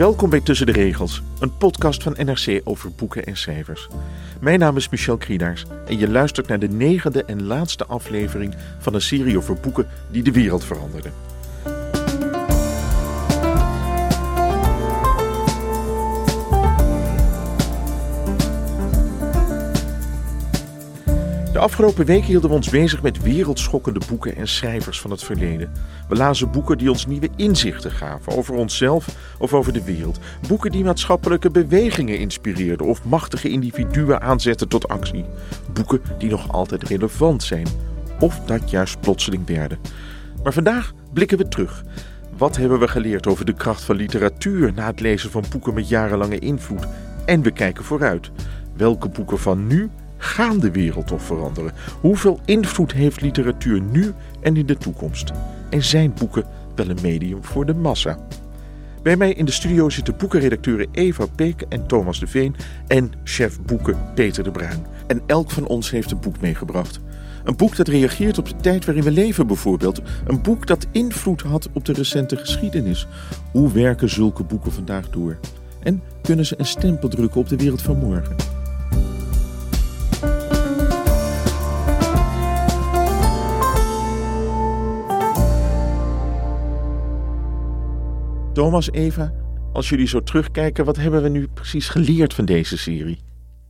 Welkom bij Tussen de Regels, een podcast van NRC over boeken en schrijvers. Mijn naam is Michel Kriedaars en je luistert naar de negende en laatste aflevering van een serie over boeken die de wereld veranderden. De afgelopen weken hielden we ons bezig met wereldschokkende boeken en schrijvers van het verleden. We lazen boeken die ons nieuwe inzichten gaven over onszelf of over de wereld. Boeken die maatschappelijke bewegingen inspireerden of machtige individuen aanzetten tot actie. Boeken die nog altijd relevant zijn of dat juist plotseling werden. Maar vandaag blikken we terug. Wat hebben we geleerd over de kracht van literatuur na het lezen van boeken met jarenlange invloed? En we kijken vooruit. Welke boeken van nu gaan de wereld toch veranderen? Hoeveel invloed heeft literatuur nu en in de toekomst? En zijn boeken wel een medium voor de massa? Bij mij in de studio zitten boekenredacteuren Eva Peek en Thomas de Veen en chef boeken Peter de Bruin. En elk van ons heeft een boek meegebracht. Een boek dat reageert op de tijd waarin we leven bijvoorbeeld. Een boek dat invloed had op de recente geschiedenis. Hoe werken zulke boeken vandaag door? En kunnen ze een stempel drukken op de wereld van morgen? Thomas, Eva, als jullie zo terugkijken, wat hebben we nu precies geleerd van deze serie?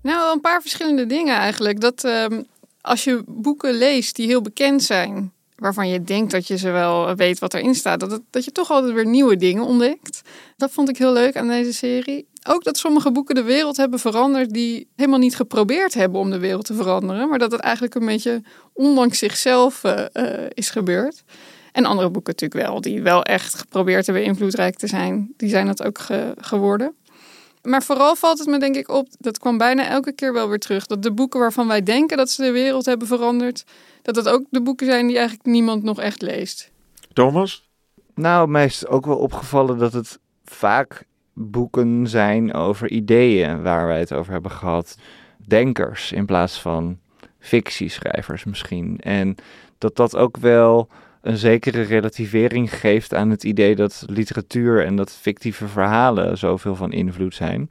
Nou, een paar verschillende dingen eigenlijk. Dat ehm, als je boeken leest die heel bekend zijn, waarvan je denkt dat je ze wel weet wat erin staat, dat, dat je toch altijd weer nieuwe dingen ontdekt. Dat vond ik heel leuk aan deze serie. Ook dat sommige boeken de wereld hebben veranderd die helemaal niet geprobeerd hebben om de wereld te veranderen, maar dat het eigenlijk een beetje ondanks zichzelf uh, uh, is gebeurd. En andere boeken natuurlijk wel, die wel echt geprobeerd hebben invloedrijk te zijn. Die zijn dat ook geworden. Maar vooral valt het me denk ik op, dat kwam bijna elke keer wel weer terug, dat de boeken waarvan wij denken dat ze de wereld hebben veranderd, dat dat ook de boeken zijn die eigenlijk niemand nog echt leest. Thomas? Nou, mij is ook wel opgevallen dat het vaak boeken zijn over ideeën waar wij het over hebben gehad. Denkers in plaats van fictieschrijvers misschien. En dat dat ook wel een zekere relativering geeft aan het idee dat literatuur en dat fictieve verhalen zoveel van invloed zijn.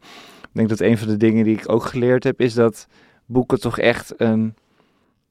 Ik denk dat een van de dingen die ik ook geleerd heb, is dat boeken toch echt een,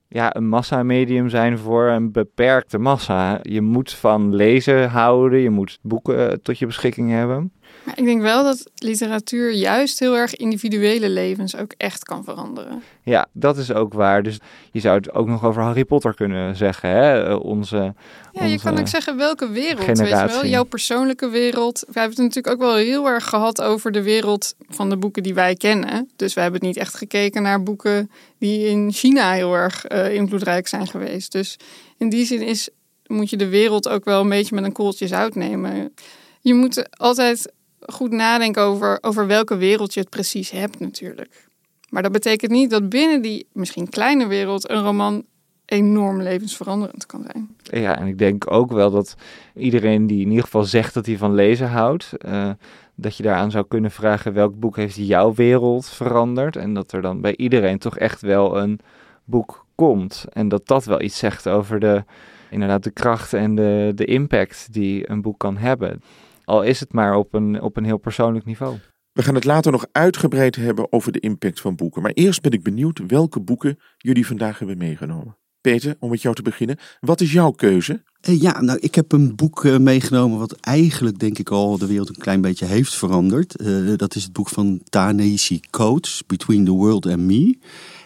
ja, een massamedium zijn voor een beperkte massa. Je moet van lezen houden, je moet boeken tot je beschikking hebben. Ik denk wel dat literatuur juist heel erg individuele levens ook echt kan veranderen. Ja, dat is ook waar. Dus je zou het ook nog over Harry Potter kunnen zeggen. Hè? Onze, ja, je kan ook zeggen welke wereld, generatie. weet je wel? Jouw persoonlijke wereld. We hebben het natuurlijk ook wel heel erg gehad over de wereld van de boeken die wij kennen. Dus we hebben het niet echt gekeken naar boeken die in China heel erg uh, invloedrijk zijn geweest. Dus in die zin is, moet je de wereld ook wel een beetje met een koeltje zout nemen. Je moet altijd goed nadenken over, over welke wereld je het precies hebt natuurlijk. Maar dat betekent niet dat binnen die misschien kleine wereld een roman enorm levensveranderend kan zijn. Ja, en ik denk ook wel dat iedereen die in ieder geval zegt dat hij van lezen houdt, uh, dat je daaraan zou kunnen vragen welk boek heeft jouw wereld veranderd. En dat er dan bij iedereen toch echt wel een boek komt. En dat dat wel iets zegt over de, inderdaad, de kracht en de, de impact die een boek kan hebben. Al is het maar op een, op een heel persoonlijk niveau. We gaan het later nog uitgebreid hebben over de impact van boeken. Maar eerst ben ik benieuwd welke boeken jullie vandaag hebben meegenomen. Peter, om met jou te beginnen. Wat is jouw keuze? Eh, ja, nou, ik heb een boek eh, meegenomen wat eigenlijk, denk ik al, de wereld een klein beetje heeft veranderd. Eh, dat is het boek van Ta-Nehisi Coates, Between the World and Me.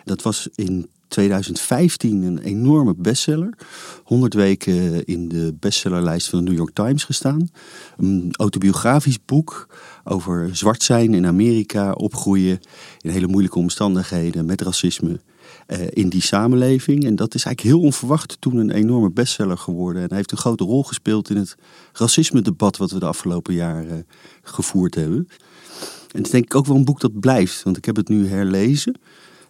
Dat was in 2015 een enorme bestseller. 100 weken in de bestsellerlijst van de New York Times gestaan. Een autobiografisch boek over zwart zijn in Amerika, opgroeien in hele moeilijke omstandigheden met racisme. in die samenleving. En dat is eigenlijk heel onverwacht toen een enorme bestseller geworden. En hij heeft een grote rol gespeeld in het racisme-debat wat we de afgelopen jaren gevoerd hebben. En het is denk ik ook wel een boek dat blijft, want ik heb het nu herlezen.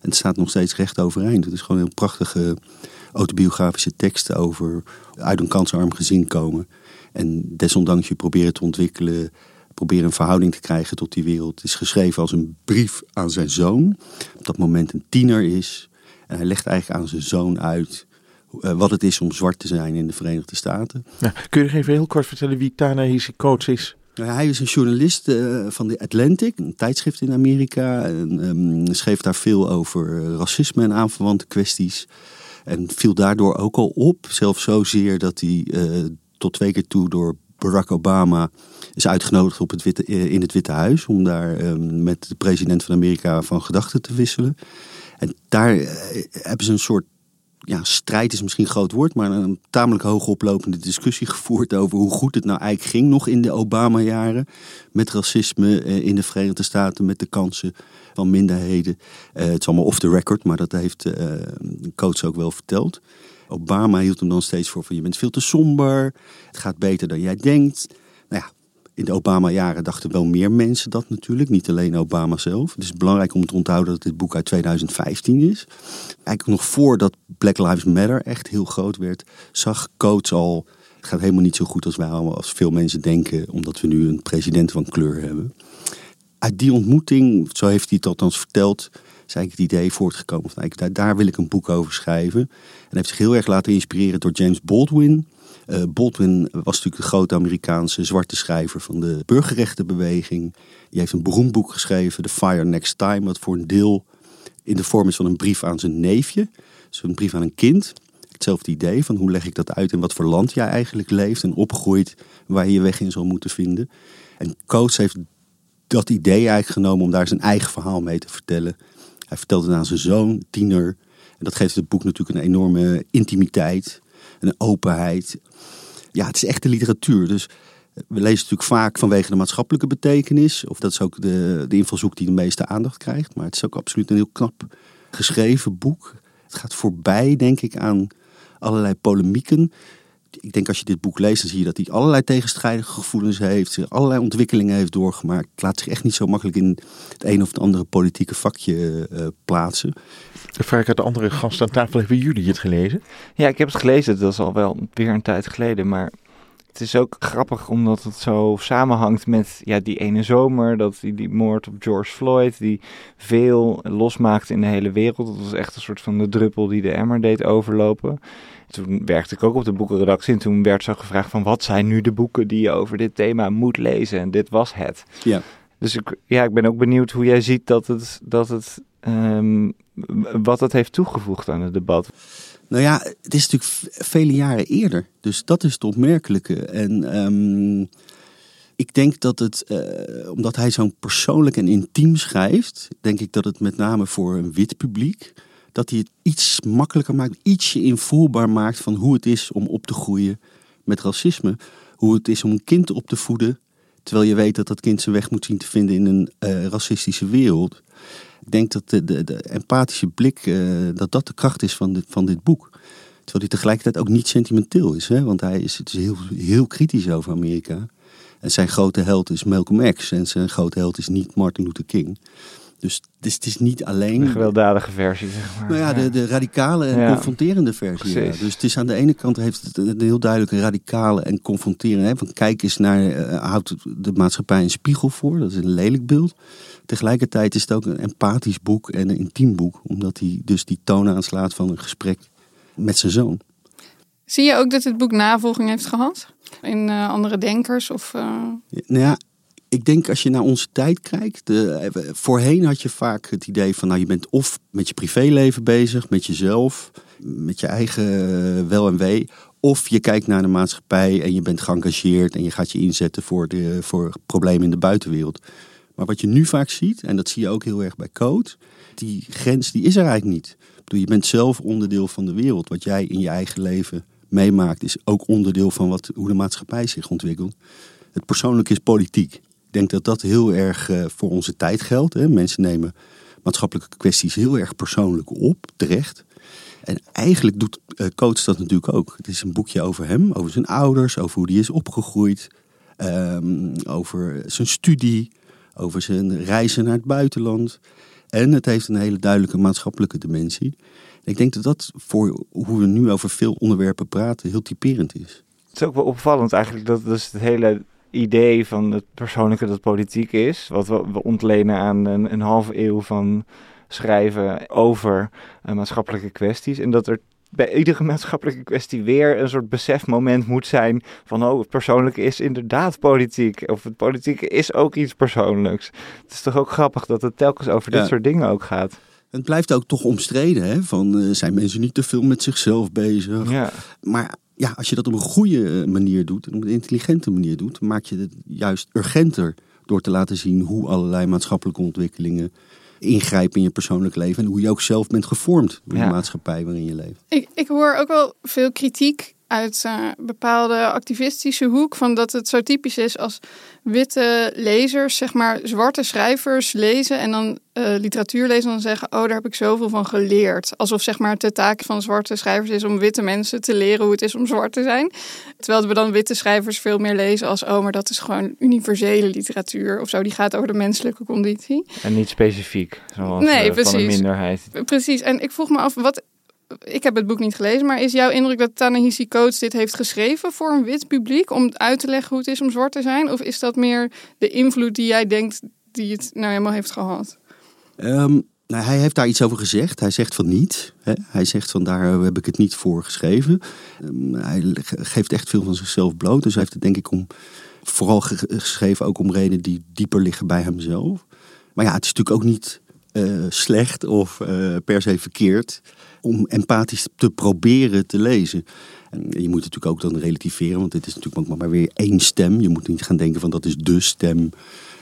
Het staat nog steeds recht overeind. Het is gewoon een heel prachtige autobiografische teksten over uit een kansarm gezin komen. En desondanks je proberen te ontwikkelen, proberen een verhouding te krijgen tot die wereld. Het is geschreven als een brief aan zijn zoon. Op dat moment een tiener is. En hij legt eigenlijk aan zijn zoon uit eh, wat het is om zwart te zijn in de Verenigde Staten. Kun je nog even heel kort vertellen wie Tana Coach is? Nou, hij is een journalist uh, van de Atlantic, een tijdschrift in Amerika. En um, schreef daar veel over racisme en aanverwante kwesties. En viel daardoor ook al op, zelfs zozeer dat hij uh, tot twee keer toe door Barack Obama is uitgenodigd op het in het Witte Huis. Om daar um, met de president van Amerika van gedachten te wisselen. En daar hebben ze een soort ja, strijd is misschien een groot woord, maar een tamelijk hoogoplopende discussie gevoerd over hoe goed het nou eigenlijk ging nog in de Obama-jaren. Met racisme eh, in de Verenigde Staten, met de kansen van minderheden. Uh, het is allemaal off the record, maar dat heeft uh, coach ook wel verteld. Obama hield hem dan steeds voor van je bent veel te somber, het gaat beter dan jij denkt. In de Obama-jaren dachten wel meer mensen dat natuurlijk, niet alleen Obama zelf. Het is belangrijk om te onthouden dat dit boek uit 2015 is. Eigenlijk nog voordat Black Lives Matter echt heel groot werd, zag Coates al. Het gaat helemaal niet zo goed als wij allemaal, als veel mensen denken, omdat we nu een president van kleur hebben. Uit die ontmoeting, zo heeft hij het althans verteld, is eigenlijk het idee voortgekomen. Van, daar, daar wil ik een boek over schrijven. En heeft zich heel erg laten inspireren door James Baldwin. Uh, Baldwin was natuurlijk de grote Amerikaanse zwarte schrijver van de burgerrechtenbeweging. Die heeft een beroemd boek geschreven, The Fire Next Time, wat voor een deel in de vorm is van een brief aan zijn neefje. Dus een brief aan een kind. Hetzelfde idee van hoe leg ik dat uit in wat voor land jij eigenlijk leeft en opgroeit, waar je je weg in zal moeten vinden. En Coates heeft dat idee eigenlijk genomen om daar zijn eigen verhaal mee te vertellen. Hij vertelt het aan zijn zoon, tiener. En dat geeft het boek natuurlijk een enorme intimiteit, een openheid. Ja, het is echte literatuur. Dus we lezen natuurlijk vaak vanwege de maatschappelijke betekenis. Of dat is ook de, de invalshoek die de meeste aandacht krijgt. Maar het is ook absoluut een heel knap geschreven boek. Het gaat voorbij, denk ik, aan allerlei polemieken. Ik denk als je dit boek leest, dan zie je dat hij allerlei tegenstrijdige gevoelens heeft. Allerlei ontwikkelingen heeft doorgemaakt. Het laat zich echt niet zo makkelijk in het een of het andere politieke vakje uh, plaatsen. De vraag uit de andere gasten aan tafel. Hebben jullie het gelezen? Ja, ik heb het gelezen. Dat is al wel weer een tijd geleden. Maar het is ook grappig omdat het zo samenhangt met ja, die ene zomer, dat die, die moord op George Floyd, die veel losmaakte in de hele wereld. Dat was echt een soort van de druppel die de emmer deed overlopen. Toen werkte ik ook op de boekenredactie en toen werd zo gevraagd van wat zijn nu de boeken die je over dit thema moet lezen. En dit was het. Ja. Dus ik, ja, ik ben ook benieuwd hoe jij ziet dat het, dat het um, wat dat heeft toegevoegd aan het debat. Nou ja, het is natuurlijk vele jaren eerder. Dus dat is het opmerkelijke. En um, ik denk dat het, uh, omdat hij zo'n persoonlijk en intiem schrijft, denk ik dat het met name voor een wit publiek, dat hij het iets makkelijker maakt, ietsje invoelbaar maakt van hoe het is om op te groeien met racisme. Hoe het is om een kind op te voeden, terwijl je weet dat dat kind zijn weg moet zien te vinden in een uh, racistische wereld. Ik denk dat de, de, de empathische blik, uh, dat dat de kracht is van dit, van dit boek. Terwijl hij tegelijkertijd ook niet sentimenteel is. Hè? Want hij is, het is heel, heel kritisch over Amerika. En zijn grote held is Malcolm X. En zijn grote held is niet Martin Luther King. Dus het is, het is niet alleen... Een gewelddadige versie, zeg maar. Nou ja, de, de radicale en ja. confronterende versie. Ja. Dus het is aan de ene kant heeft het een heel duidelijk radicale en confronterende. Hè? Van kijk eens naar, uh, houdt de maatschappij een spiegel voor. Dat is een lelijk beeld. Tegelijkertijd is het ook een empathisch boek en een intiem boek. Omdat hij dus die toon aanslaat van een gesprek met zijn zoon. Zie je ook dat het boek navolging heeft gehad? In uh, andere denkers? Of, uh... ja, nou ja, ik denk als je naar onze tijd kijkt. De, voorheen had je vaak het idee van nou je bent of met je privéleven bezig, met jezelf, met je eigen wel en wee. Of je kijkt naar de maatschappij en je bent geëngageerd en je gaat je inzetten voor, de, voor problemen in de buitenwereld. Maar wat je nu vaak ziet, en dat zie je ook heel erg bij code, die grens die is er eigenlijk niet. Ik bedoel, je bent zelf onderdeel van de wereld. Wat jij in je eigen leven meemaakt, is ook onderdeel van wat, hoe de maatschappij zich ontwikkelt. Het persoonlijk is politiek. Denk dat dat heel erg uh, voor onze tijd geldt. Hè. Mensen nemen maatschappelijke kwesties heel erg persoonlijk op, terecht. En eigenlijk doet uh, Coates dat natuurlijk ook. Het is een boekje over hem, over zijn ouders, over hoe hij is opgegroeid, um, over zijn studie, over zijn reizen naar het buitenland. En het heeft een hele duidelijke maatschappelijke dimensie. Ik denk dat dat voor hoe we nu over veel onderwerpen praten heel typerend is. Het is ook wel opvallend eigenlijk dat dus het hele idee van het persoonlijke dat politiek is, wat we, we ontlenen aan een, een halve eeuw van schrijven over uh, maatschappelijke kwesties. En dat er bij iedere maatschappelijke kwestie weer een soort besefmoment moet zijn van oh, het persoonlijke is inderdaad politiek. Of het politieke is ook iets persoonlijks. Het is toch ook grappig dat het telkens over dit soort dingen ook gaat. Het blijft ook toch omstreden, hè? Van uh, zijn mensen niet te veel met zichzelf bezig? Ja. Maar ja, als je dat op een goede manier doet, op een intelligente manier doet, maak je het juist urgenter door te laten zien hoe allerlei maatschappelijke ontwikkelingen ingrijpen in je persoonlijk leven. En hoe je ook zelf bent gevormd door de maatschappij waarin je leeft. Ik, ik hoor ook wel veel kritiek uit uh, bepaalde activistische hoek. Van dat het zo typisch is als witte lezers, zeg maar zwarte schrijvers lezen en dan uh, literatuur lezen en dan zeggen, oh daar heb ik zoveel van geleerd. Alsof zeg maar de taak van zwarte schrijvers is om witte mensen te leren hoe het is om zwart te zijn. Terwijl we dan witte schrijvers veel meer lezen als, oh maar dat is gewoon universele literatuur of zo. Die gaat over de menselijke conditie. En niet specifiek, zoals nee, uh, van een minderheid. Precies, en ik vroeg me af, wat, ik heb het boek niet gelezen, maar is jouw indruk dat Ta-Nehisi Coates dit heeft geschreven voor een wit publiek om uit te leggen hoe het is om zwart te zijn? Of is dat meer de invloed die jij denkt die het nou helemaal heeft gehad? Um, nou, hij heeft daar iets over gezegd. Hij zegt van niet. Hè? Hij zegt van daar heb ik het niet voor geschreven. Um, hij geeft echt veel van zichzelf bloot. Dus hij heeft het denk ik om, vooral geschreven ook om redenen die dieper liggen bij hemzelf. Maar ja, het is natuurlijk ook niet uh, slecht of uh, per se verkeerd om empathisch te proberen te lezen. En je moet natuurlijk ook dan relativeren, want dit is natuurlijk ook maar weer één stem. Je moet niet gaan denken van dat is de stem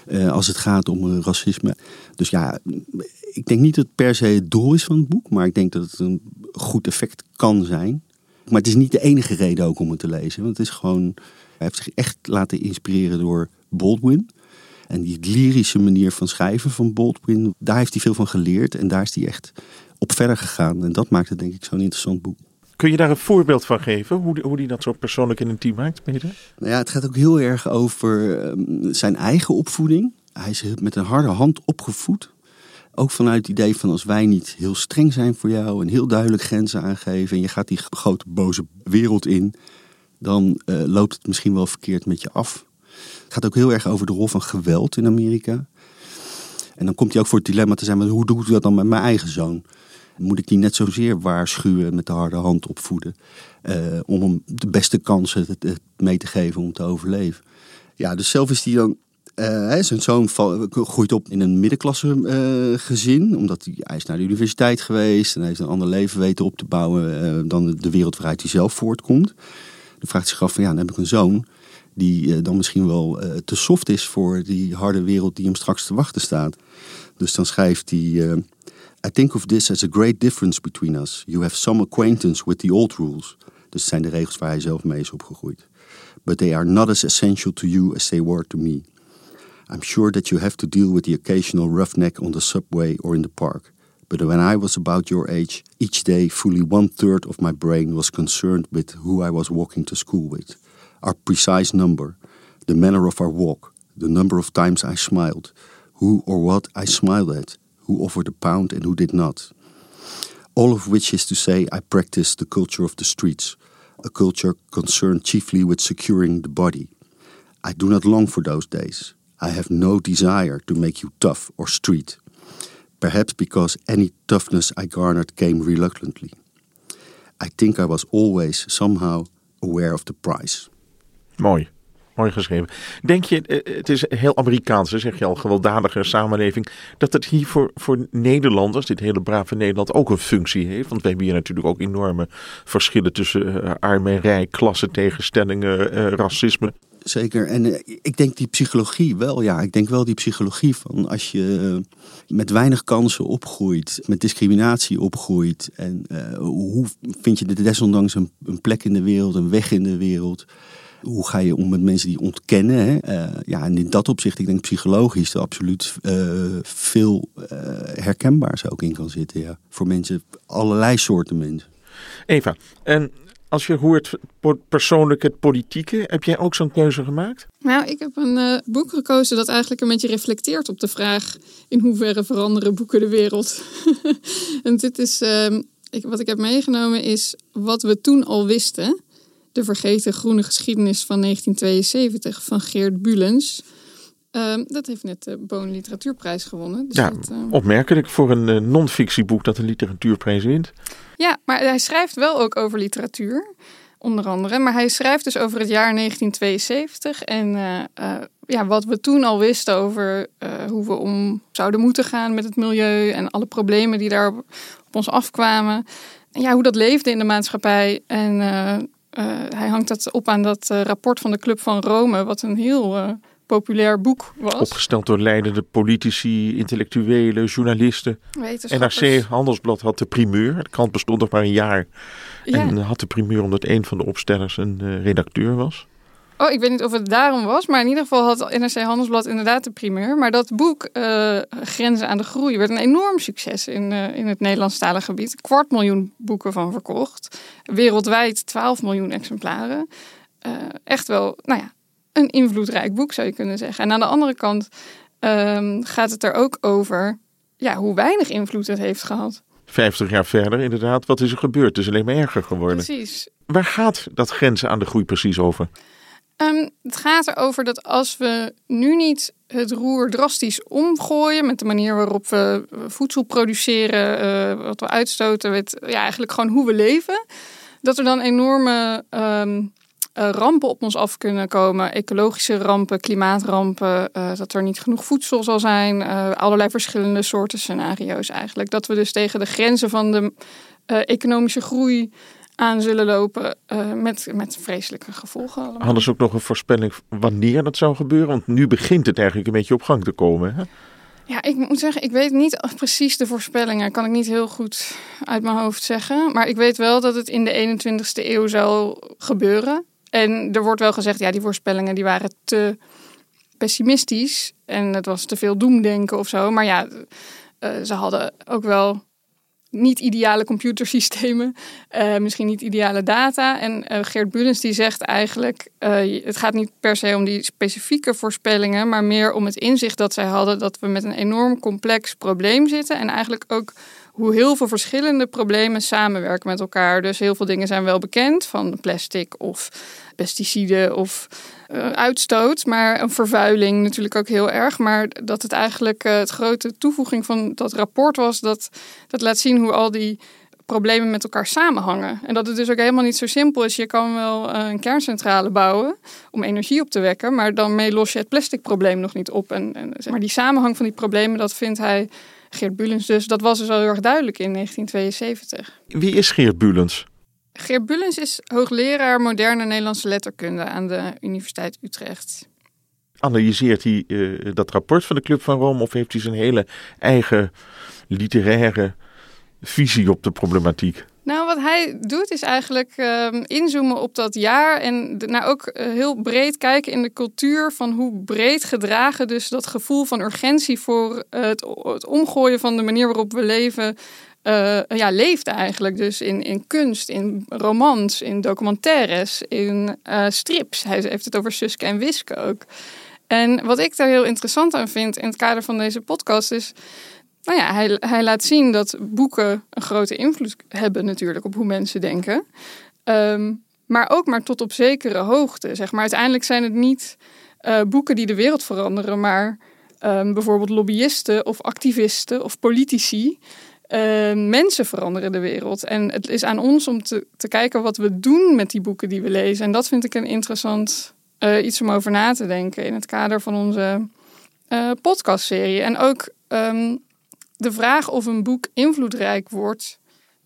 uh, als het gaat om racisme. Dus ja, ik denk niet dat het per se het doel is van het boek, maar ik denk dat het een goed effect kan zijn. Maar het is niet de enige reden ook om het te lezen, want het is gewoon, hij heeft zich echt laten inspireren door Baldwin. En die lyrische manier van schrijven van Baldwin, daar heeft hij veel van geleerd. En daar is hij echt op verder gegaan. En dat maakt het denk ik zo'n interessant boek. Kun je daar een voorbeeld van geven? Hoe, hoe die dat zo persoonlijk en intiem maakt, Peter? Nou ja, het gaat ook heel erg over um, zijn eigen opvoeding. Hij is met een harde hand opgevoed. Ook vanuit het idee van als wij niet heel streng zijn voor jou en heel duidelijk grenzen aangeven en je gaat die grote boze wereld in, dan uh, loopt het misschien wel verkeerd met je af. Het gaat ook heel erg over de rol van geweld in Amerika. En dan komt hij ook voor het dilemma te zijn, maar hoe doe ik dat dan met mijn eigen zoon? Moet ik die net zozeer waarschuwen met de harde hand opvoeden? Uh, om hem de beste kansen mee te geven om te overleven. Ja, dus zelf is hij dan uh, zijn zoon groeit op in een middenklasse uh, gezin, omdat hij, is naar de universiteit geweest en heeft een ander leven weten op te bouwen dan de wereld waaruit hij zelf voortkomt. Dan vraagt hij zich af van ja, dan heb ik een zoon die dan misschien wel te soft is voor die harde wereld die hem straks te wachten staat. Dus dan schrijft hij I think of this as a great difference between us. You have some acquaintance with the old rules. Dus zijn de regels waar hij zelf mee is opgegroeid. But they are not as essential to you as they were to me. I'm sure that you have to deal with the occasional roughneck on the subway or in the park. But when I was about your age, each day fully one third of my brain was concerned with who I was walking to school with. Our precise number, the manner of our walk, the number of times I smiled, who or what I smiled at, who offered a pound and who did not. All of which is to say, I practiced the culture of the streets, a culture concerned chiefly with securing the body. I do not long for those days. I have no desire to make you tough or street. Perhaps because any toughness I garnered came reluctantly. I think I was always somehow aware of the price. Mooi. Geschreven. Denk je, eh, het is heel Amerikaans, zeg je al, gewelddadige samenleving, dat het hier voor, voor Nederlanders, dit hele brave Nederland, ook een functie heeft? Want we hebben hier natuurlijk ook enorme verschillen tussen uh, arm en rijk, klassentegenstellingen, racisme. Zeker. En ik denk die psychologie wel, ja. Ik denk wel die psychologie van als je met weinig kansen opgroeit, met discriminatie opgroeit. En hoe vind je desondanks een, een plek in de wereld, een weg in de wereld? Hoe ga je om met mensen die ontkennen? Hè? Uh, ja, en in dat opzicht, ik denk psychologisch er absoluut uh, veel uh, herkenbaars ook in kan zitten. Ja. Voor mensen, allerlei soorten mensen. Eva, en als je hoort persoonlijk het politieke, heb jij ook zo'n keuze gemaakt? Nou, ik heb een uh, boek gekozen dat eigenlijk een beetje reflecteert op de vraag in hoeverre veranderen boeken de wereld. en dit is, uh, ik, wat ik heb meegenomen is wat we toen al wisten. De vergeten groene geschiedenis van 1972 van Geert Bulens. Uh, dat heeft net de Boon Literatuurprijs gewonnen. Dus ja, dat, opmerkelijk voor een uh, non-fictieboek dat een literatuurprijs wint. Ja, maar hij schrijft wel ook over literatuur, onder andere. Maar hij schrijft dus over het jaar 1972 en uh, uh, ja, wat we toen al wisten over hoe we om zouden moeten gaan met het milieu en alle problemen die daar op, op ons afkwamen. En ja, hoe dat leefde in de maatschappij. En hij hangt dat op aan dat rapport van de Club van Rome, wat een heel populair boek was. Opgesteld door leidende politici, intellectuelen, journalisten. NRC Handelsblad had de primeur. De krant bestond nog maar een jaar. En had de primeur omdat een van de opstellers een uh, redacteur was. Oh, ik weet niet of het daarom was, maar in ieder geval had NRC Handelsblad inderdaad de primeur. Maar dat boek, uh, Grenzen aan de Groei, werd een enorm succes in, uh, in het Nederlandstalige gebied. Een kwart miljoen boeken van verkocht. Wereldwijd 12 miljoen exemplaren. echt wel, nou ja, een invloedrijk boek, zou je kunnen zeggen. En aan de andere kant um, gaat het er ook over ja, hoe weinig invloed het heeft gehad. 50 jaar verder, inderdaad. Wat is er gebeurd? Het is alleen maar erger geworden. Precies. Waar gaat dat grenzen aan de groei precies over? Um, het gaat erover dat als we nu niet het roer drastisch omgooien met de manier waarop we voedsel produceren, uh, wat we uitstoten, met, ja, eigenlijk gewoon hoe we leven, dat er dan enorme um, uh, rampen op ons af kunnen komen. Ecologische rampen, klimaatrampen, uh, dat er niet genoeg voedsel zal zijn. Allerlei verschillende soorten scenario's eigenlijk. Dat we dus tegen de grenzen van de economische groei aan zullen lopen met, met vreselijke gevolgen. Allemaal. Hadden ze ook nog een voorspelling wanneer dat zou gebeuren? Want nu begint het eigenlijk een beetje op gang te komen. Hè? Ja, ik moet zeggen, ik weet niet precies de voorspellingen. Kan ik niet heel goed uit mijn hoofd zeggen. Maar ik weet wel dat het in de 21ste eeuw zal gebeuren. En er wordt wel gezegd, ja, die voorspellingen die waren te pessimistisch. En het was te veel doemdenken of zo. Maar ja, uh, ze hadden ook wel niet ideale computersystemen, uh, misschien niet ideale data. En uh, Geert Bulens die zegt eigenlijk, uh, het gaat niet per se om die specifieke voorspellingen, maar meer om het inzicht dat zij hadden dat we met een enorm complex probleem zitten en eigenlijk ook hoe heel veel verschillende problemen samenwerken met elkaar. Dus heel veel dingen zijn wel bekend, van plastic of pesticiden of uh, uitstoot. Maar een vervuiling natuurlijk ook heel erg. Maar dat het eigenlijk uh, het grote toevoeging van dat rapport was, dat, dat laat zien hoe al die problemen met elkaar samenhangen. En dat het dus ook helemaal niet zo simpel is. Je kan wel uh, een kerncentrale bouwen om energie op te wekken, maar dan los je het plastic probleem nog niet op. En, en maar die samenhang van die problemen, dat vindt hij Geert Bulens dus. Dat was dus al heel erg duidelijk in 1972. Wie is Geert Bulens? Geert Bulens is hoogleraar moderne Nederlandse letterkunde aan de Universiteit Utrecht. Analyseert hij uh, dat rapport van de Club van Rome of heeft hij zijn hele eigen literaire visie op de problematiek? Nou, wat hij doet is eigenlijk uh, inzoomen op dat jaar en nou ook uh, heel breed kijken in de cultuur van hoe breed gedragen dus dat gevoel van urgentie voor uh, het, het, omgooien van de manier waarop we leven uh, ja, leefde eigenlijk. Dus in, in kunst, in romans, in documentaires, in strips. Hij heeft het over Suske en Wiske ook. En wat ik daar heel interessant aan vind in het kader van deze podcast is nou ja, hij, hij laat zien dat boeken een grote invloed hebben natuurlijk op hoe mensen denken. Um, maar ook maar tot op zekere hoogte. Zeg maar. Uiteindelijk zijn het niet uh, boeken die de wereld veranderen, maar um, bijvoorbeeld lobbyisten of activisten of politici. Uh, mensen veranderen de wereld. En het is aan ons om te, te kijken wat we doen met die boeken die we lezen. En dat vind ik een interessant uh, iets om over na te denken in het kader van onze uh, podcastserie. En ook de vraag of een boek invloedrijk wordt,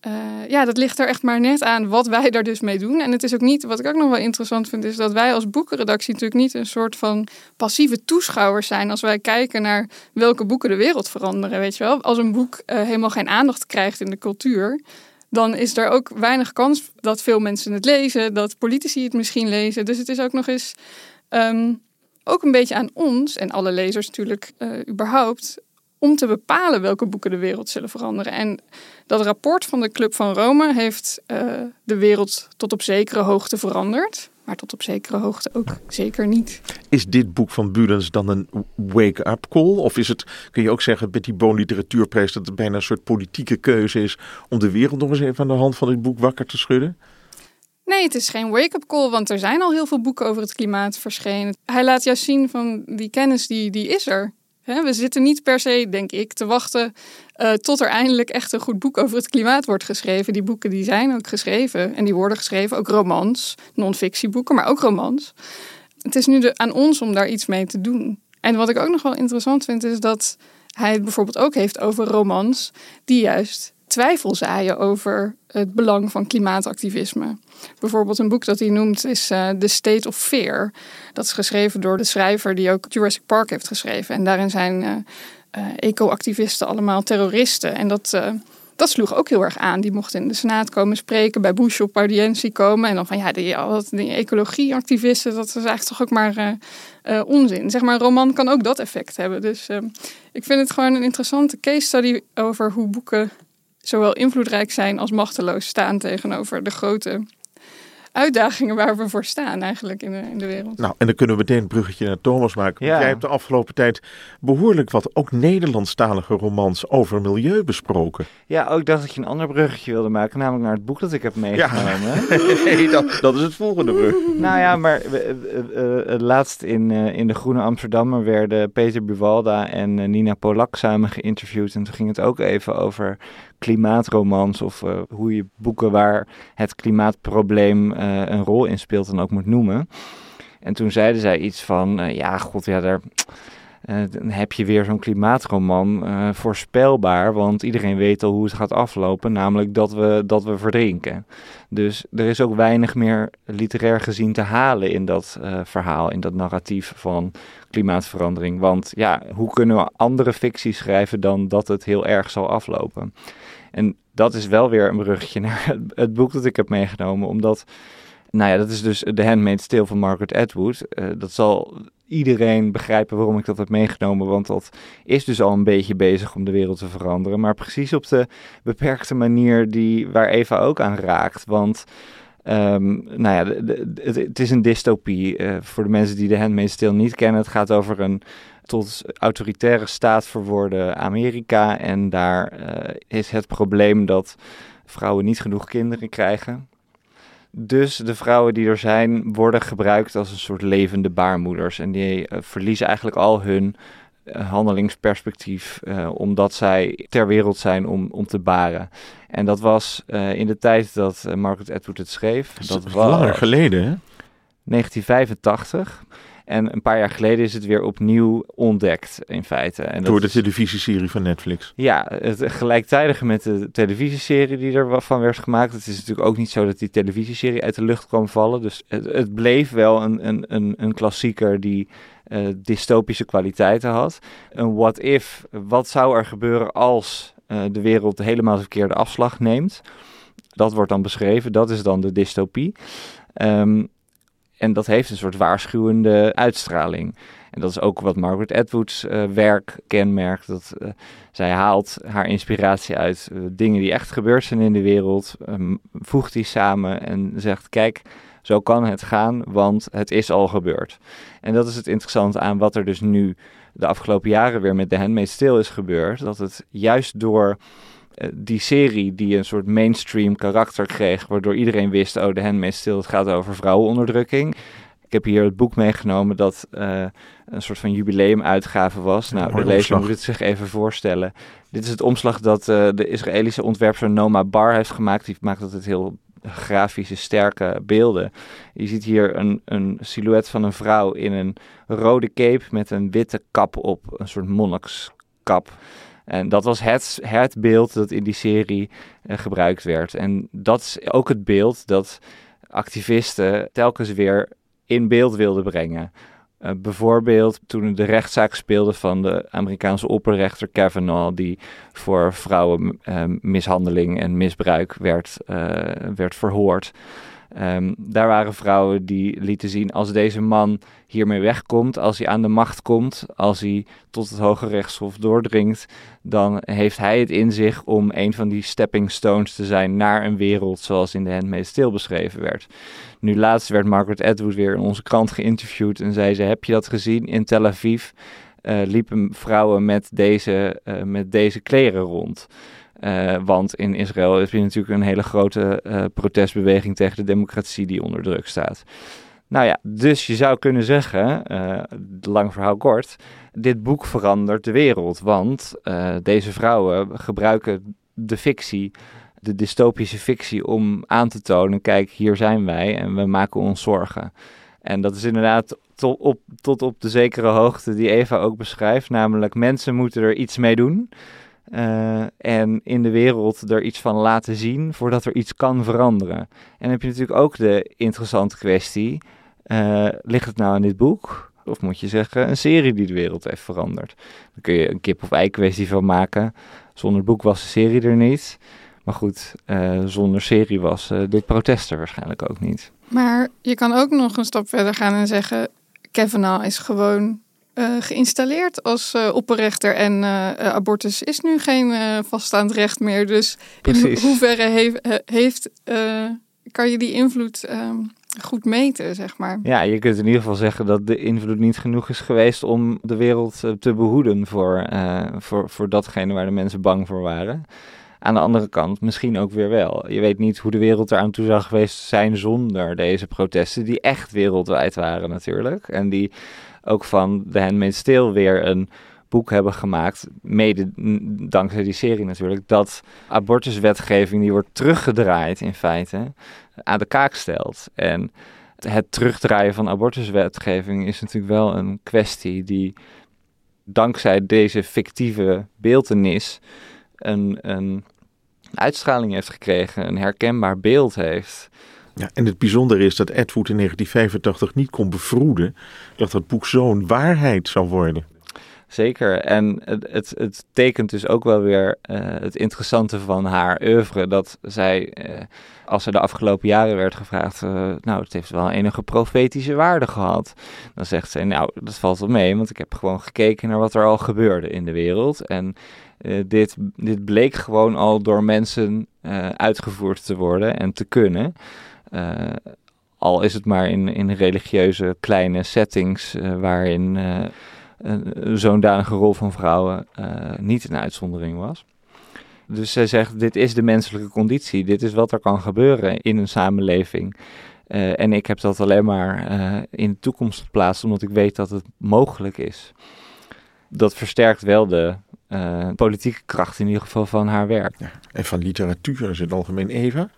uh, ja, dat ligt er echt maar net aan wat wij daar dus mee doen. En het is ook niet, wat ik ook nog wel interessant vind, is dat wij als boekenredactie natuurlijk niet een soort van passieve toeschouwers zijn als wij kijken naar welke boeken de wereld veranderen. Weet je wel, als een boek uh, helemaal geen aandacht krijgt in de cultuur, dan is er ook weinig kans dat veel mensen het lezen, dat politici het misschien lezen. Dus het is ook nog eens ehm, ook een beetje aan ons en alle lezers natuurlijk uh, überhaupt om te bepalen welke boeken de wereld zullen veranderen. En dat rapport van de Club van Rome heeft uh, de wereld tot op zekere hoogte veranderd. Maar tot op zekere hoogte ook zeker niet. Is dit boek van Bulens dan een wake-up call? Of is het, kun je ook zeggen, met die Boon Literatuurprijs... dat het bijna een soort politieke keuze is... om de wereld nog eens even aan de hand van dit boek wakker te schudden? Nee, het is geen wake-up call, want er zijn al heel veel boeken over het klimaat verschenen. Hij laat juist zien van die kennis, die, die is er. We zitten niet per se, denk ik, te wachten uh, tot er eindelijk echt een goed boek over het klimaat wordt geschreven. Die boeken die zijn ook geschreven en die worden geschreven, ook romans, non-fictieboeken, maar ook romans. Het is nu de, aan ons om daar iets mee te doen. En wat ik ook nog wel interessant vind, is dat hij het bijvoorbeeld ook heeft over romans die juist twijfel zaaien over het belang van klimaatactivisme. Bijvoorbeeld een boek dat hij noemt is uh, The State of Fear. Dat is geschreven door de schrijver die ook Jurassic Park heeft geschreven. En daarin zijn uh, eco-activisten allemaal terroristen. En dat, dat sloeg ook heel erg aan. Die mochten in de Senaat komen spreken, bij Bush op audiëntie komen. En dan van ja, die, die ecologie-activisten, dat is eigenlijk toch ook maar onzin. Zeg maar, een roman kan ook dat effect hebben. Dus ik vind het gewoon een interessante case study over hoe boeken zowel invloedrijk zijn als machteloos staan tegenover de grote uitdagingen waar we voor staan eigenlijk in de, in de wereld. Nou, en dan kunnen we meteen een bruggetje naar Thomas maken. Ja. Jij hebt de afgelopen tijd behoorlijk wat ook Nederlandstalige romans over milieu besproken. Ja, ook dacht dat je een ander bruggetje wilde maken, namelijk naar het boek dat ik heb meegenomen. Ja. nee, dat, dat, is het volgende brug. nou ja, maar uh, laatst in, in de Groene Amsterdammer werden Peter Buwalda en Nina Polak samen geïnterviewd. En toen ging het ook even over klimaatromans of uh, hoe je boeken waar het klimaatprobleem uh, een rol in speelt dan ook moet noemen. En toen zeiden zij iets van, uh, ja, god, ja, daar dan heb je weer zo'n klimaatroman voorspelbaar, want iedereen weet al hoe het gaat aflopen, namelijk dat we, dat we verdrinken. Dus er is ook weinig meer literair gezien te halen in dat verhaal, in dat narratief van klimaatverandering. Want ja, hoe kunnen we andere fictie schrijven dan dat het heel erg zal aflopen? En dat is wel weer een bruggetje naar het, boek dat ik heb meegenomen, omdat, nou ja, dat is dus The Handmaid's Tale van Margaret Atwood. Uh, dat zal iedereen begrijpen waarom ik dat heb meegenomen, want dat is dus al een beetje bezig om de wereld te veranderen, maar precies op de beperkte manier die, waar Eva ook aan raakt, want... Um, nou ja, het, is een dystopie. Uh, voor de mensen die de Handmaid's Tale niet kennen, het gaat over een tot autoritaire staat verworden Amerika. En daar uh, is het probleem dat vrouwen niet genoeg kinderen krijgen. Dus de vrouwen die er zijn, worden gebruikt als een soort levende baarmoeders. En die uh, verliezen eigenlijk al hun uh, handelingsperspectief, omdat zij ter wereld zijn om, om te baren. En dat was in de tijd dat Margaret Atwood het schreef. Dat, dat was langer geleden, hè? 1985. En een paar jaar geleden is het weer opnieuw ontdekt, in feite. En Door de televisieserie van Netflix. Ja, het gelijktijdige met de televisieserie die er van werd gemaakt. Het is natuurlijk ook niet zo dat die televisieserie uit de lucht kwam vallen. Dus het, het bleef wel een, een, een, een klassieker die uh, dystopische kwaliteiten had. Een what if, wat zou er gebeuren als uh, de wereld helemaal de verkeerde afslag neemt? Dat wordt dan beschreven, dat is dan de dystopie. Um, en dat heeft een soort waarschuwende uitstraling. En dat is ook wat Margaret Atwoods uh, werk kenmerkt. Dat uh, zij haalt haar inspiratie uit uh, dingen die echt gebeurd zijn in de wereld, um, voegt die samen en zegt: Kijk, zo kan het gaan, want het is al gebeurd. En dat is het interessante aan wat er dus nu de afgelopen jaren weer met The Handmaid's Tale is gebeurd. Dat het juist door eh, die serie die een soort mainstream karakter kreeg, waardoor iedereen wist, oh, de Handmaid's Tale, het gaat over vrouwenonderdrukking. Ik heb hier het boek meegenomen dat uh, een soort van jubileumuitgave was. Nou, de lezer moet het zich even voorstellen. Dit is het omslag dat uh, de Israëlische ontwerper Noma Bar heeft gemaakt. Die maakt altijd heel grafische, sterke beelden. Je ziet hier een, een silhouet van een vrouw in een rode cape met een witte kap op, een soort monnikskap. En dat was het, het beeld dat in die serie uh, gebruikt werd. En dat is ook het beeld dat activisten telkens weer in beeld wilden brengen. Uh, bijvoorbeeld toen de rechtszaak speelde van de Amerikaanse opperrechter Kavanaugh, die voor vrouwenmishandeling en misbruik werd, werd verhoord. Um, daar waren vrouwen die lieten zien als deze man hiermee wegkomt, als hij aan de macht komt, als hij tot het Hoge Rechtshof doordringt, dan heeft hij het in zich om een van die stepping stones te zijn naar een wereld zoals in de Handmaid's Tale beschreven werd. Nu laatst werd Margaret Atwood weer in onze krant geïnterviewd en zei ze, heb je dat gezien in Tel Aviv? Uh, liepen vrouwen met deze, uh, met deze kleren rond. Uh, want in Israël heb je natuurlijk een hele grote uh, protestbeweging tegen de democratie die onder druk staat. Nou ja, dus je zou kunnen zeggen, uh, lang verhaal kort, dit boek verandert de wereld. Want deze vrouwen gebruiken de fictie, de dystopische fictie, om aan te tonen: kijk, hier zijn wij en we maken ons zorgen. En dat is inderdaad op, tot op de zekere hoogte die Eva ook beschrijft, namelijk mensen moeten er iets mee doen. Uh, en in de wereld er iets van laten zien voordat er iets kan veranderen. En dan heb je natuurlijk ook de interessante kwestie: uh, ligt het nou in dit boek? Of moet je zeggen een serie die de wereld heeft veranderd? Dan kun je een kip of ei kwestie van maken. Zonder boek was de serie er niet. Maar goed, uh, zonder serie was dit protest er waarschijnlijk ook niet. Maar je kan ook nog een stap verder gaan en zeggen: Kavanaugh is gewoon uh, geïnstalleerd als uh, opperrechter en uh, abortus is nu geen vaststaand recht meer. Dus Precies. in hoeverre heeft, heeft kan je die invloed ehm, goed meten, zeg maar? Ja, je kunt in ieder geval zeggen dat de invloed niet genoeg is geweest om de wereld te behoeden voor, voor, voor datgene waar de mensen bang voor waren. Aan de andere kant misschien ook weer wel. Je weet niet hoe de wereld eraan toe zou geweest zijn zonder deze protesten, die echt wereldwijd waren natuurlijk. En die ook van The Handmaid's Tale weer een boek hebben gemaakt, mede dankzij die serie natuurlijk, dat abortuswetgeving die wordt teruggedraaid in feite aan de kaak stelt. En het terugdraaien van abortuswetgeving is natuurlijk wel een kwestie die dankzij deze fictieve beeldenis een, een uitstraling heeft gekregen, een herkenbaar beeld heeft. Ja, en het bijzondere is dat Edward in 1985 niet kon bevroeden dat dat boek zo'n waarheid zou worden. Zeker. En het, het, het tekent dus ook wel weer uh, het interessante van haar oeuvre. Dat zij, uh, als ze de afgelopen jaren werd gevraagd, uh, nou, het heeft wel enige profetische waarde gehad. Dan zegt zij, nou, dat valt wel mee, want ik heb gewoon gekeken naar wat er al gebeurde in de wereld. En dit, dit bleek gewoon al door mensen uitgevoerd te worden en te kunnen. Uh, al is het maar in, in religieuze kleine settings uh, waarin uh, zo'n danige rol van vrouwen niet een uitzondering was. Dus zij zegt, dit is de menselijke conditie, dit is wat er kan gebeuren in een samenleving. en ik heb dat alleen maar in de toekomst geplaatst, omdat ik weet dat het mogelijk is. Dat versterkt wel de politieke kracht in ieder geval van haar werk. En van literatuur in het algemeen. Eva,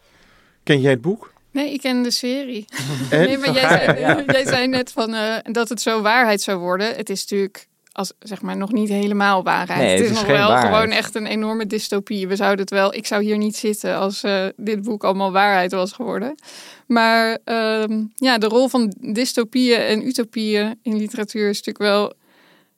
ken jij het boek? Nee, ik ken de serie. Nee, maar jij zei, jij zei net van, uh, dat het zo waarheid zou worden. Het is natuurlijk als zeg maar nog niet helemaal waarheid. Nee, het, is, is nog wel gewoon echt een enorme dystopie. We zouden het wel. Ik zou hier niet zitten als uh, dit boek allemaal waarheid was geworden. Maar uh, ja, de rol van dystopieën en utopieën in literatuur is natuurlijk wel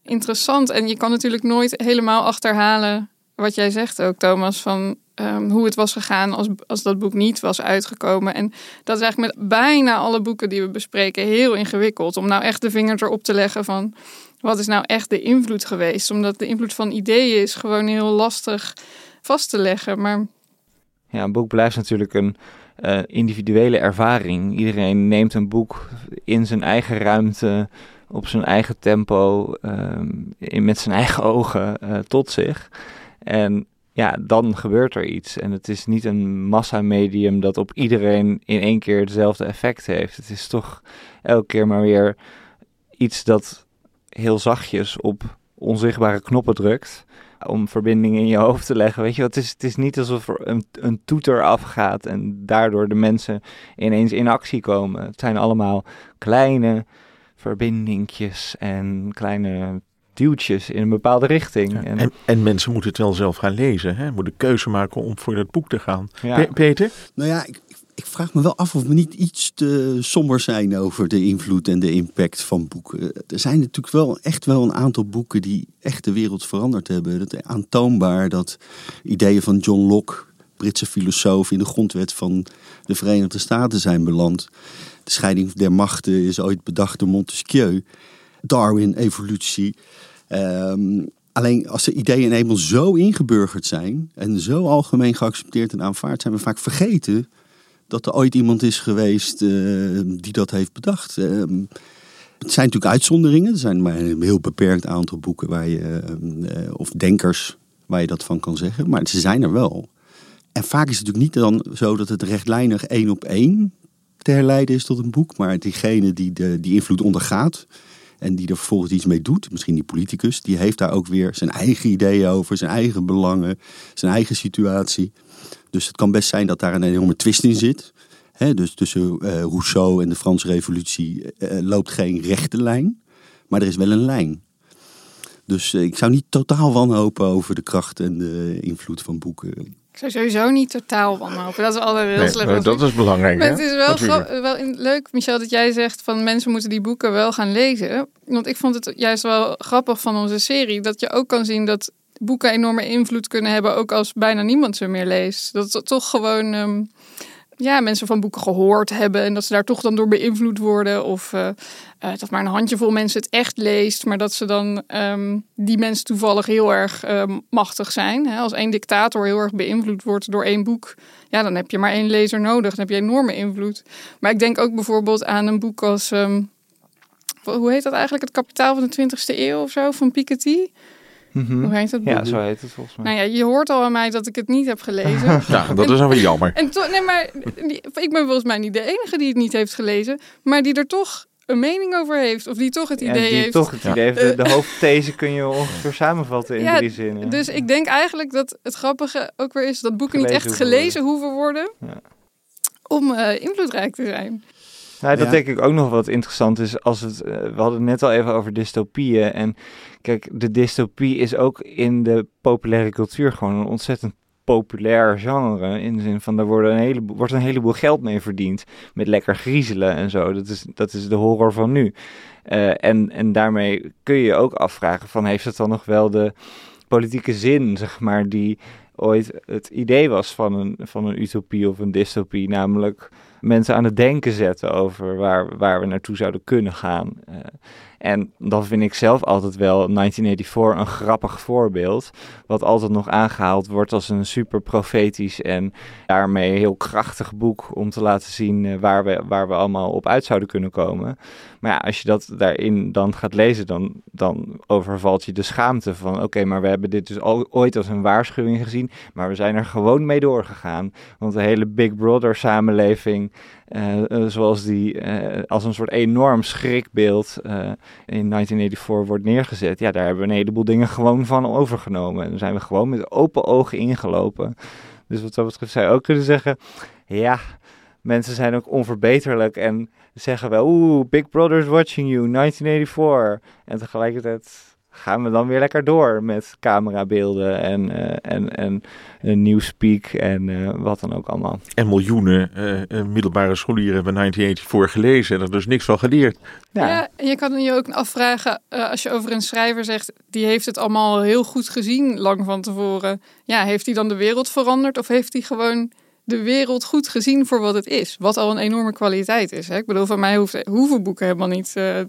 interessant. En je kan natuurlijk nooit helemaal achterhalen wat jij zegt ook, Thomas, van um, hoe het was gegaan als, als dat boek niet was uitgekomen. En dat is eigenlijk met bijna alle boeken die we bespreken heel ingewikkeld. Om nou echt de vinger erop te leggen van wat is nou echt de invloed geweest. Omdat de invloed van ideeën is gewoon heel lastig vast te leggen. Maar... Ja, een boek blijft natuurlijk een uh, individuele ervaring. Iedereen neemt een boek in zijn eigen ruimte, op zijn eigen tempo, uh, in, met zijn eigen ogen uh, tot zich. En ja, dan gebeurt er iets. En het is niet een massamedium dat op iedereen in één keer hetzelfde effect heeft. Het is toch elke keer maar weer iets dat heel zachtjes op onzichtbare knoppen drukt. Om verbindingen in je hoofd te leggen. Weet je, het is, het is niet alsof er een, een toeter afgaat en daardoor de mensen ineens in actie komen. Het zijn allemaal kleine verbindingjes en kleine duwtjes in een bepaalde richting. En, en, en, mensen moeten het wel zelf gaan lezen. Hè? Moeten keuze maken om voor dat boek te gaan. Peter? Nou ja, ik, ik vraag me wel af of we niet iets te somber zijn over de invloed en de impact van boeken. Er zijn natuurlijk wel echt wel een aantal boeken die echt de wereld veranderd hebben. Het is aantoonbaar dat ideeën van John Locke, Britse filosoof, in de grondwet van de Verenigde Staten zijn beland. De scheiding der machten is ooit bedacht door Montesquieu. Darwin, evolutie. Ehm, alleen als de ideeën eenmaal zo ingeburgerd zijn en zo algemeen geaccepteerd en aanvaard, zijn we vaak vergeten dat er ooit iemand is geweest eh, die dat heeft bedacht. Ehm, het zijn natuurlijk uitzonderingen. Er zijn maar een heel beperkt aantal boeken waar je, eh, of denkers waar je dat van kan zeggen. Maar ze zijn er wel. En vaak is het natuurlijk niet dan zo dat het rechtlijnig één op één te herleiden is tot een boek. Maar diegene die de, die invloed ondergaat en die er vervolgens iets mee doet, misschien die politicus, die heeft daar ook weer zijn eigen ideeën over, zijn eigen belangen, zijn eigen situatie. Dus het kan best zijn dat daar een enorme twist in zit. dus tussen uh, Rousseau en de Franse Revolutie uh, loopt geen rechte lijn, maar er is wel een lijn. Dus ik zou niet totaal wanhopen over de kracht en de invloed van boeken. Ik zou sowieso niet totaal wanhopen. Dat is altijd heel Nee, slecht. dat is belangrijk. Maar het is wel, wel in- leuk, Michel, dat jij zegt van mensen moeten die boeken wel gaan lezen. Want ik vond het juist wel grappig van onze serie dat je ook kan zien dat boeken enorme invloed kunnen hebben, ook als bijna niemand ze meer leest. Dat het toch gewoon ehm, ja, mensen van boeken gehoord hebben en dat ze daar toch dan door beïnvloed worden. Of eh, eh, dat maar een handjevol mensen het echt leest, maar dat ze dan ehm, die mensen toevallig heel erg ehm, machtig zijn. Als één dictator heel erg beïnvloed wordt door één boek, ja, dan heb je maar één lezer nodig. Dan heb je enorme invloed. Maar ik denk ook bijvoorbeeld aan een boek als. ehm, hoe heet dat eigenlijk? Het kapitaal van de 20e eeuw of zo, van Piketty. Mhm. Hoe heet dat boek? Ja, zo heet het volgens mij. Nou ja, je hoort al aan mij dat ik het niet heb gelezen. Ja, dat is dan weer jammer. En nee, maar die- ik ben volgens mij niet de enige die het niet heeft gelezen, maar die er toch een mening over heeft. Of die toch het Ja, idee die heeft. toch het idee heeft. De, de hoofdthese kun je ongeveer samenvatten in Ja, drie zinnen. Dus ik denk eigenlijk dat het grappige ook weer is dat boeken niet Gelezen echt hoeven gelezen hoeven worden Ja. om eh, invloedrijk te zijn. Nou, dat Ja. denk ik ook nog wat interessant is. Als het, eh, we hadden het net al even over dystopieën. En kijk, de dystopie is ook in de populaire cultuur gewoon een ontzettend populair genre. In de zin van, daar worden een heleboel, wordt een heleboel geld mee verdiend. Met lekker griezelen en zo. Dat is, dat is de horror van nu. Eh, en, en daarmee kun je je ook afvragen van, heeft het dan nog wel de politieke zin, zeg maar, die ooit het idee was van een, van een utopie of een dystopie. Namelijk mensen aan het denken zetten over waar, waar we naartoe zouden kunnen gaan. En dan vind ik zelf altijd wel 1984 een grappig voorbeeld. Wat altijd nog aangehaald wordt als een super profetisch en daarmee heel krachtig boek om te laten zien eh, waar, we, waar we allemaal op uit zouden kunnen komen. Maar ja, als je dat daarin dan gaat lezen, dan, dan overvalt je de schaamte van... oké, maar we hebben dit dus al, ooit als een waarschuwing gezien... maar we zijn er gewoon mee doorgegaan. Want de hele Big Brother samenleving... eh, eh, zoals die eh, als een soort enorm schrikbeeld eh, in 1984 wordt neergezet... ja, daar hebben we een heleboel dingen gewoon van overgenomen. En dan zijn we gewoon met open ogen ingelopen. Dus wat dat betreft zou je ook kunnen zeggen... ja, mensen zijn ook onverbeterlijk en zeggen wel, oeh, Big Brother's watching you, 1984. En tegelijkertijd gaan we dan weer lekker door met camerabeelden en, eh en, en eh, Newspeak en eh, wat dan ook allemaal. En miljoenen eh, middelbare scholieren hebben 1984 gelezen en er dus niks van geleerd. Ja. en je kan je ook afvragen, eh, als je over een schrijver zegt, die heeft het allemaal heel goed gezien lang van tevoren. Ja, heeft hij dan de wereld veranderd of heeft hij gewoon de wereld goed gezien voor wat het is? Wat al een enorme kwaliteit is. Hè? Ik bedoel, van mij hoeft, hoeven boeken helemaal niet eh,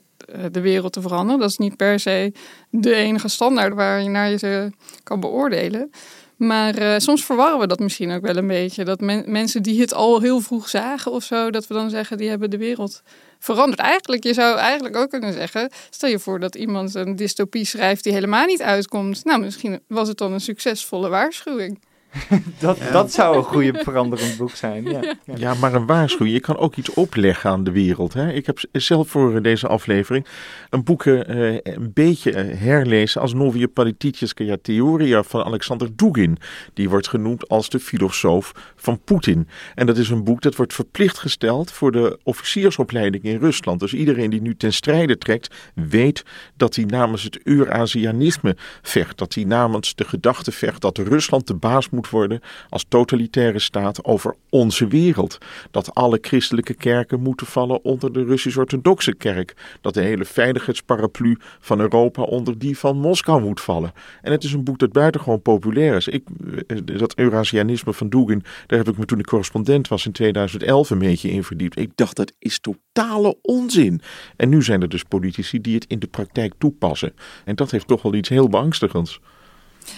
de wereld te veranderen. Dat is niet per se de enige standaard waar je naar je ze kan beoordelen. Maar eh, soms verwarren we dat misschien ook wel een beetje. Dat men- mensen die het al heel vroeg zagen of zo, dat we dan zeggen die hebben de wereld veranderd. Eigenlijk, je zou eigenlijk ook kunnen zeggen, stel je voor dat iemand een dystopie schrijft die helemaal niet uitkomt. Nou, misschien was het dan een succesvolle waarschuwing. Dat, dat zou een goede veranderend boek zijn. Ja. Ja. Ja, maar een waarschuwing. Je kan ook iets opleggen aan de wereld. Hè? Ik heb zelf voor deze aflevering een boek eh, een beetje eh, herlezen als Novia Politicheskaya Theoria van Alexander Dugin. Die wordt genoemd als de filosoof van Poetin. En dat is een boek dat wordt verplicht gesteld voor de officiersopleiding in Rusland. Dus iedereen die nu ten strijde trekt, weet dat hij namens het Eurasianisme vecht. Dat hij namens de gedachte vecht dat Rusland de baas moet worden als totalitaire staat over onze wereld. Dat alle christelijke kerken moeten vallen onder de Russisch-Orthodoxe kerk. Dat de hele veiligheidsparaplu van Europa onder die van Moskou moet vallen. En het is een boek dat buitengewoon populair is. Ik, eh, dat Eurasianisme van Dugin, daar heb ik me toen ik correspondent was in 2011 een beetje in verdiept. Ik dacht dat is totale onzin. En nu zijn er dus politici die het in de praktijk toepassen. En dat heeft toch wel iets heel beangstigends.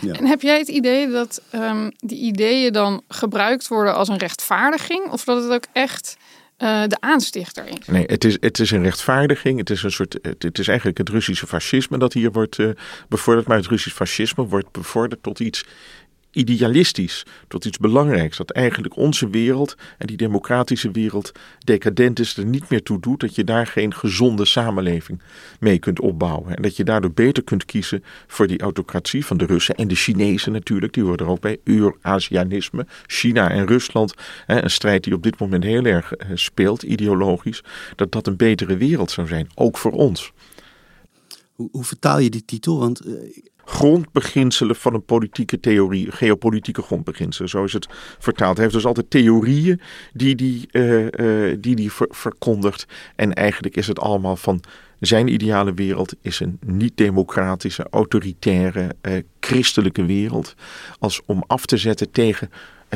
Ja. En heb jij het idee dat um, die ideeën dan gebruikt worden als een rechtvaardiging? Of dat het ook echt uh, de aanstichter is? Nee, het is, het is een rechtvaardiging. Het is, een soort, het, is eigenlijk het Russische fascisme dat hier wordt uh, bevorderd. Maar het Russisch fascisme wordt bevorderd tot iets idealistisch, tot iets belangrijks. Dat eigenlijk onze wereld en die democratische wereld decadent is, er niet meer toe doet. Dat je daar geen gezonde samenleving mee kunt opbouwen. En dat je daardoor beter kunt kiezen voor die autocratie van de Russen en de Chinezen natuurlijk. Die horen er ook bij. Eurasianisme, China en Rusland. Hè, een strijd die op dit moment heel erg eh, speelt, ideologisch. Dat dat een betere wereld zou zijn, ook voor ons. Hoe, hoe vertaal je die titel? Want uh, grondbeginselen van een politieke theorie, geopolitieke grondbeginselen, zo is het vertaald. Hij heeft dus altijd theorieën die die, uh, uh, die, die ver verkondigt. En eigenlijk is het allemaal van zijn ideale wereld is een niet-democratische, autoritaire, uh, christelijke wereld. Als om af te zetten tegen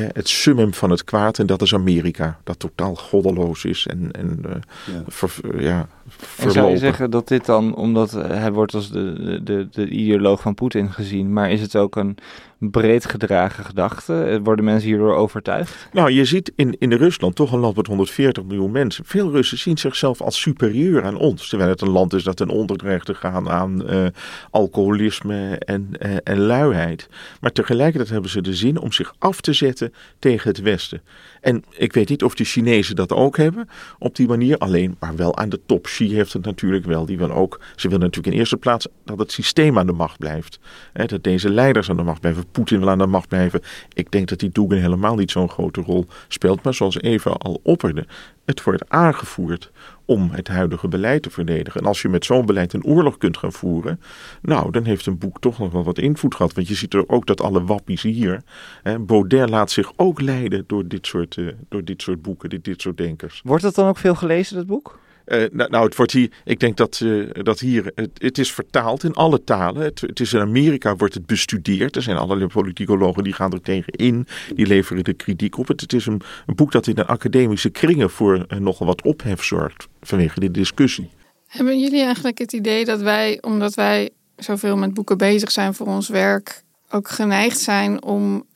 het summum van het kwaad. En dat is Amerika, dat totaal goddeloos is en, en uh, ja. Ver, ja, en zou je zeggen dat dit dan, omdat hij wordt als de, de, de ideoloog van Poetin gezien, maar is het ook een breed gedragen gedachte? Worden mensen hierdoor overtuigd? Nou, je ziet in, in Rusland, toch een land met 140 miljoen mensen, veel Russen zien zichzelf als superieur aan ons. Terwijl het een land is dat ten onder te gaan aan uh, alcoholisme en, uh, en luiheid. Maar tegelijkertijd hebben ze de zin om zich af te zetten tegen het Westen. En ik weet niet of de Chinezen dat ook hebben op die manier alleen, maar wel aan de top. Xi heeft het natuurlijk wel. Die wil ook, ze willen natuurlijk in eerste plaats dat het systeem aan de macht blijft. He, dat deze leiders aan de macht blijven. Poetin wil aan de macht blijven. Ik denk dat die Dugin helemaal niet zo'n grote rol speelt. Maar zoals even al opperde, het wordt aangevoerd om het huidige beleid te verdedigen. En als je met zo'n beleid een oorlog kunt gaan voeren, nou, dan heeft een boek toch nog wel wat invloed gehad. Want je ziet er ook dat alle wappies hier, hè, Baudet laat zich ook leiden door dit soort, uh, door dit soort boeken, dit, dit soort denkers. Wordt dat dan ook veel gelezen, dat boek? Uh, nou, nou, het wordt hier, ik denk dat, uh, dat hier, het, is vertaald in alle talen. Het, is in Amerika wordt het bestudeerd. Er zijn allerlei politicologen die gaan er tegen in, die leveren de kritiek op. Het, is een, boek dat in de academische kringen voor uh, nogal wat ophef zorgt vanwege de discussie. Hebben jullie eigenlijk het idee dat wij, omdat wij zoveel met boeken bezig zijn voor ons werk, ook geneigd zijn om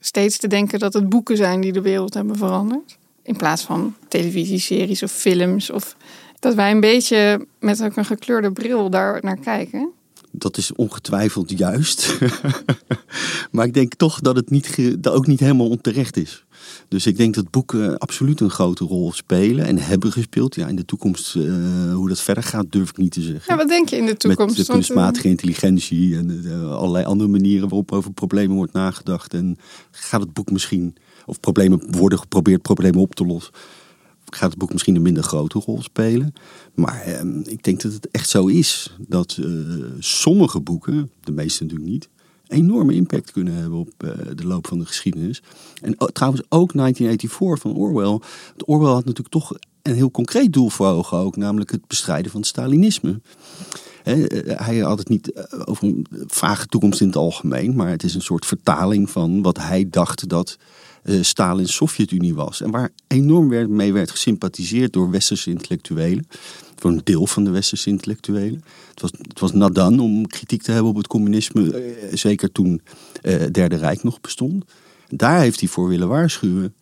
steeds te denken dat het boeken zijn die de wereld hebben veranderd? In plaats van televisieseries of films. Of dat wij een beetje met ook een gekleurde bril daar naar kijken. Dat is ongetwijfeld juist. maar ik denk toch dat het niet, dat ook niet helemaal onterecht is. Dus ik denk dat boeken absoluut een grote rol spelen en hebben gespeeld. Ja, in de toekomst, uh, hoe dat verder gaat, durf ik niet te zeggen. Ja, wat denk je in de toekomst? Met de kunstmatige intelligentie en uh, allerlei andere manieren waarop over problemen wordt nagedacht. En gaat het boek misschien of problemen worden geprobeerd problemen op te lossen, gaat het boek misschien een minder grote rol spelen. Maar eh, ik denk dat het echt zo is dat uh, sommige boeken, de meeste natuurlijk niet, enorme impact kunnen hebben op uh, de loop van de geschiedenis. En uh, trouwens ook 1984 van Orwell. Orwell had natuurlijk toch een heel concreet doel voor ogen ook, namelijk het bestrijden van het Stalinisme. He, hij had het niet over een vage toekomst in het algemeen, maar het is een soort vertaling van wat hij dacht dat uh, Stalins Sovjet-Unie was. En waar enorm werd, mee werd gesympathiseerd door westerse intellectuelen. Voor een deel van de westerse intellectuelen. Het was, het was nadan om kritiek te hebben op het communisme. Uh, zeker toen het uh, Derde Rijk nog bestond. Daar heeft hij voor willen waarschuwen.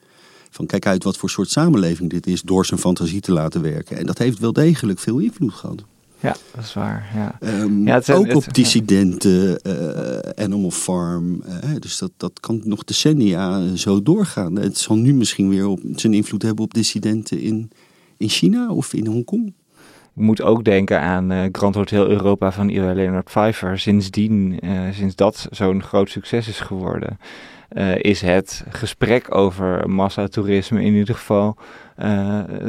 Van kijk uit wat voor soort samenleving dit is. Door zijn fantasie te laten werken. En dat heeft wel degelijk veel invloed gehad. Ja, dat is waar. Ja. Um, ja, het, ook het, op dissidenten, uh, Animal Farm. Uh, dus dat, dat kan nog decennia zo doorgaan. Het zal nu misschien weer op, zijn invloed hebben op dissidenten in, in China of in Hongkong. Moet ook denken aan uh, Grand Hotel Europa van Ira Leonard Pfeiffer. Sindsdien, sinds dat zo'n groot succes is geworden, is het gesprek over massatoerisme in ieder geval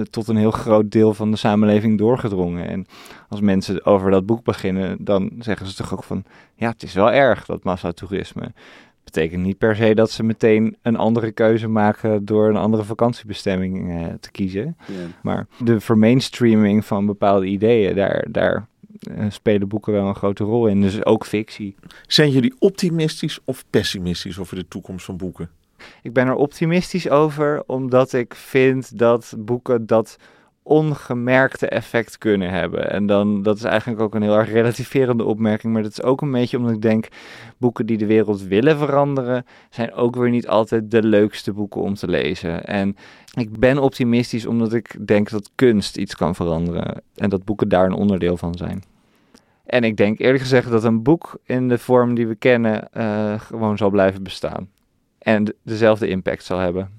tot een heel groot deel van de samenleving doorgedrongen. En als mensen over dat boek beginnen, dan zeggen ze toch ook van, ja, het is wel erg, dat massatoerisme. Betekent niet per se dat ze meteen een andere keuze maken door een andere vakantiebestemming eh, te kiezen. Maar de vermainstreaming van bepaalde ideeën, daar, daar eh, spelen boeken wel een grote rol in. Dus ook fictie. Zijn jullie optimistisch of pessimistisch over de toekomst van boeken? Ik ben er optimistisch over, omdat ik vind dat boeken dat ongemerkte effect kunnen hebben. En dan, dat is eigenlijk ook een heel erg relativerende opmerking, maar dat is ook een beetje omdat ik denk, boeken die de wereld willen veranderen, zijn ook weer niet altijd de leukste boeken om te lezen. En ik ben optimistisch omdat ik denk dat kunst iets kan veranderen en dat boeken daar een onderdeel van zijn. En ik denk eerlijk gezegd dat een boek in de vorm die we kennen uh, gewoon zal blijven bestaan. En de, dezelfde impact zal hebben.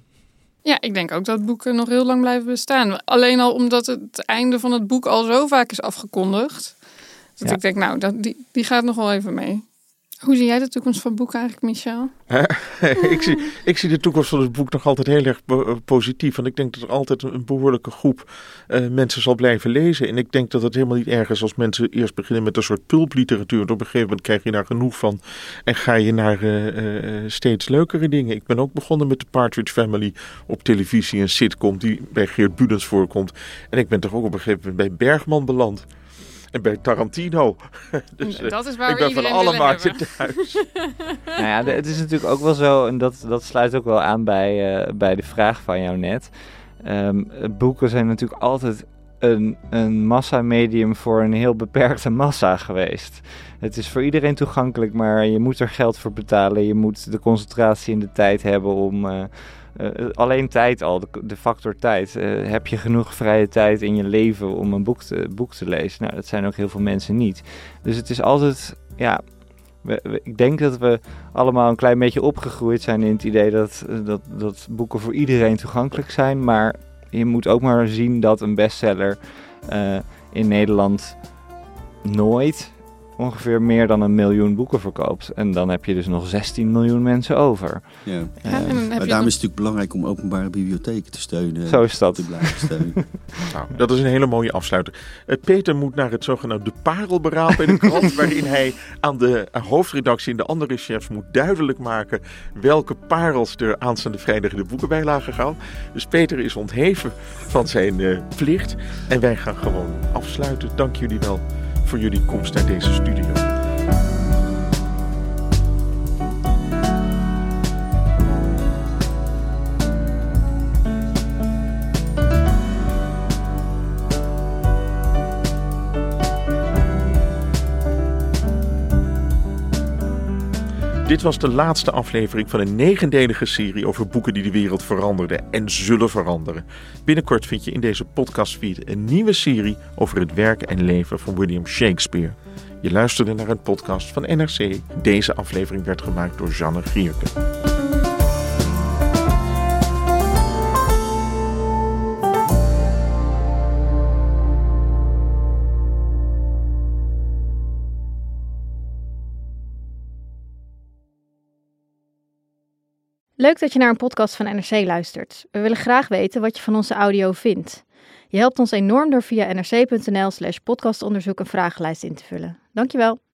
Ja, ik denk ook dat boeken nog heel lang blijven bestaan. Alleen al omdat het einde van het boek al zo vaak is afgekondigd. Dat ja. ik denk, nou, dat, die, die gaat nog wel even mee. Hoe zie jij de toekomst van boeken eigenlijk, Michel? ik, zie, ik zie de toekomst van het boek nog altijd heel erg positief. Want ik denk dat er altijd een behoorlijke groep uh, mensen zal blijven lezen. En ik denk dat het helemaal niet erg is als mensen eerst beginnen met een soort pulpliteratuur. En op een gegeven moment krijg je daar genoeg van. En ga je naar uh, steeds leukere dingen. Ik ben ook begonnen met de Partridge Family op televisie. Een sitcom die bij Geert Budens voorkomt. En ik ben toch ook op een gegeven moment bij Bergman beland. En bij Tarantino. dus, dat is waar ik ben van alle markten thuis. nou ja, het is natuurlijk ook wel zo, en dat, dat sluit ook wel aan bij, uh, bij de vraag van jou net. Um, boeken zijn natuurlijk altijd een, een massamedium voor een heel beperkte massa geweest. Het is voor iedereen toegankelijk, maar je moet er geld voor betalen. Je moet de concentratie en de tijd hebben om... Uh, uh, alleen tijd al, de, factor tijd. Uh, heb je genoeg vrije tijd in je leven om een boek te, boek te lezen? Nou, dat zijn ook heel veel mensen niet. Dus het is altijd, ja, ik denk dat we allemaal een klein beetje opgegroeid zijn in het idee dat, dat, dat boeken voor iedereen toegankelijk zijn. Maar je moet ook maar zien dat een bestseller in Nederland nooit ongeveer meer dan een miljoen boeken verkoopt. En dan heb je dus nog 16 miljoen mensen over. Ja. ja uh, maar daarom dan... is het natuurlijk belangrijk om openbare bibliotheken te steunen. Zo is dat. Te blijven steunen. nou, dat is een hele mooie afsluiter. Uh, Peter moet naar het zogenaamde parelberaad in de krant... waarin hij aan de hoofdredactie en de andere chefs moet duidelijk maken... welke parels er aanstaande vrijdag in de boekenbijlage gaan. Dus Peter is ontheven van zijn uh, plicht. En wij gaan gewoon afsluiten. Dank jullie wel voor jullie komst naar deze studio. Dit was de laatste aflevering van een negendelige serie over boeken die de wereld veranderden en zullen veranderen. Binnenkort vind je in deze podcastfeed een nieuwe serie over het werk en leven van William Shakespeare. Je luisterde naar een podcast van NRC. Deze aflevering werd gemaakt door Janne Gierke. Leuk dat je naar een podcast van NRC luistert. We willen graag weten wat je van onze audio vindt. Je helpt ons enorm door via nrc.nl slash podcastonderzoek een vragenlijst in te vullen. Dankjewel.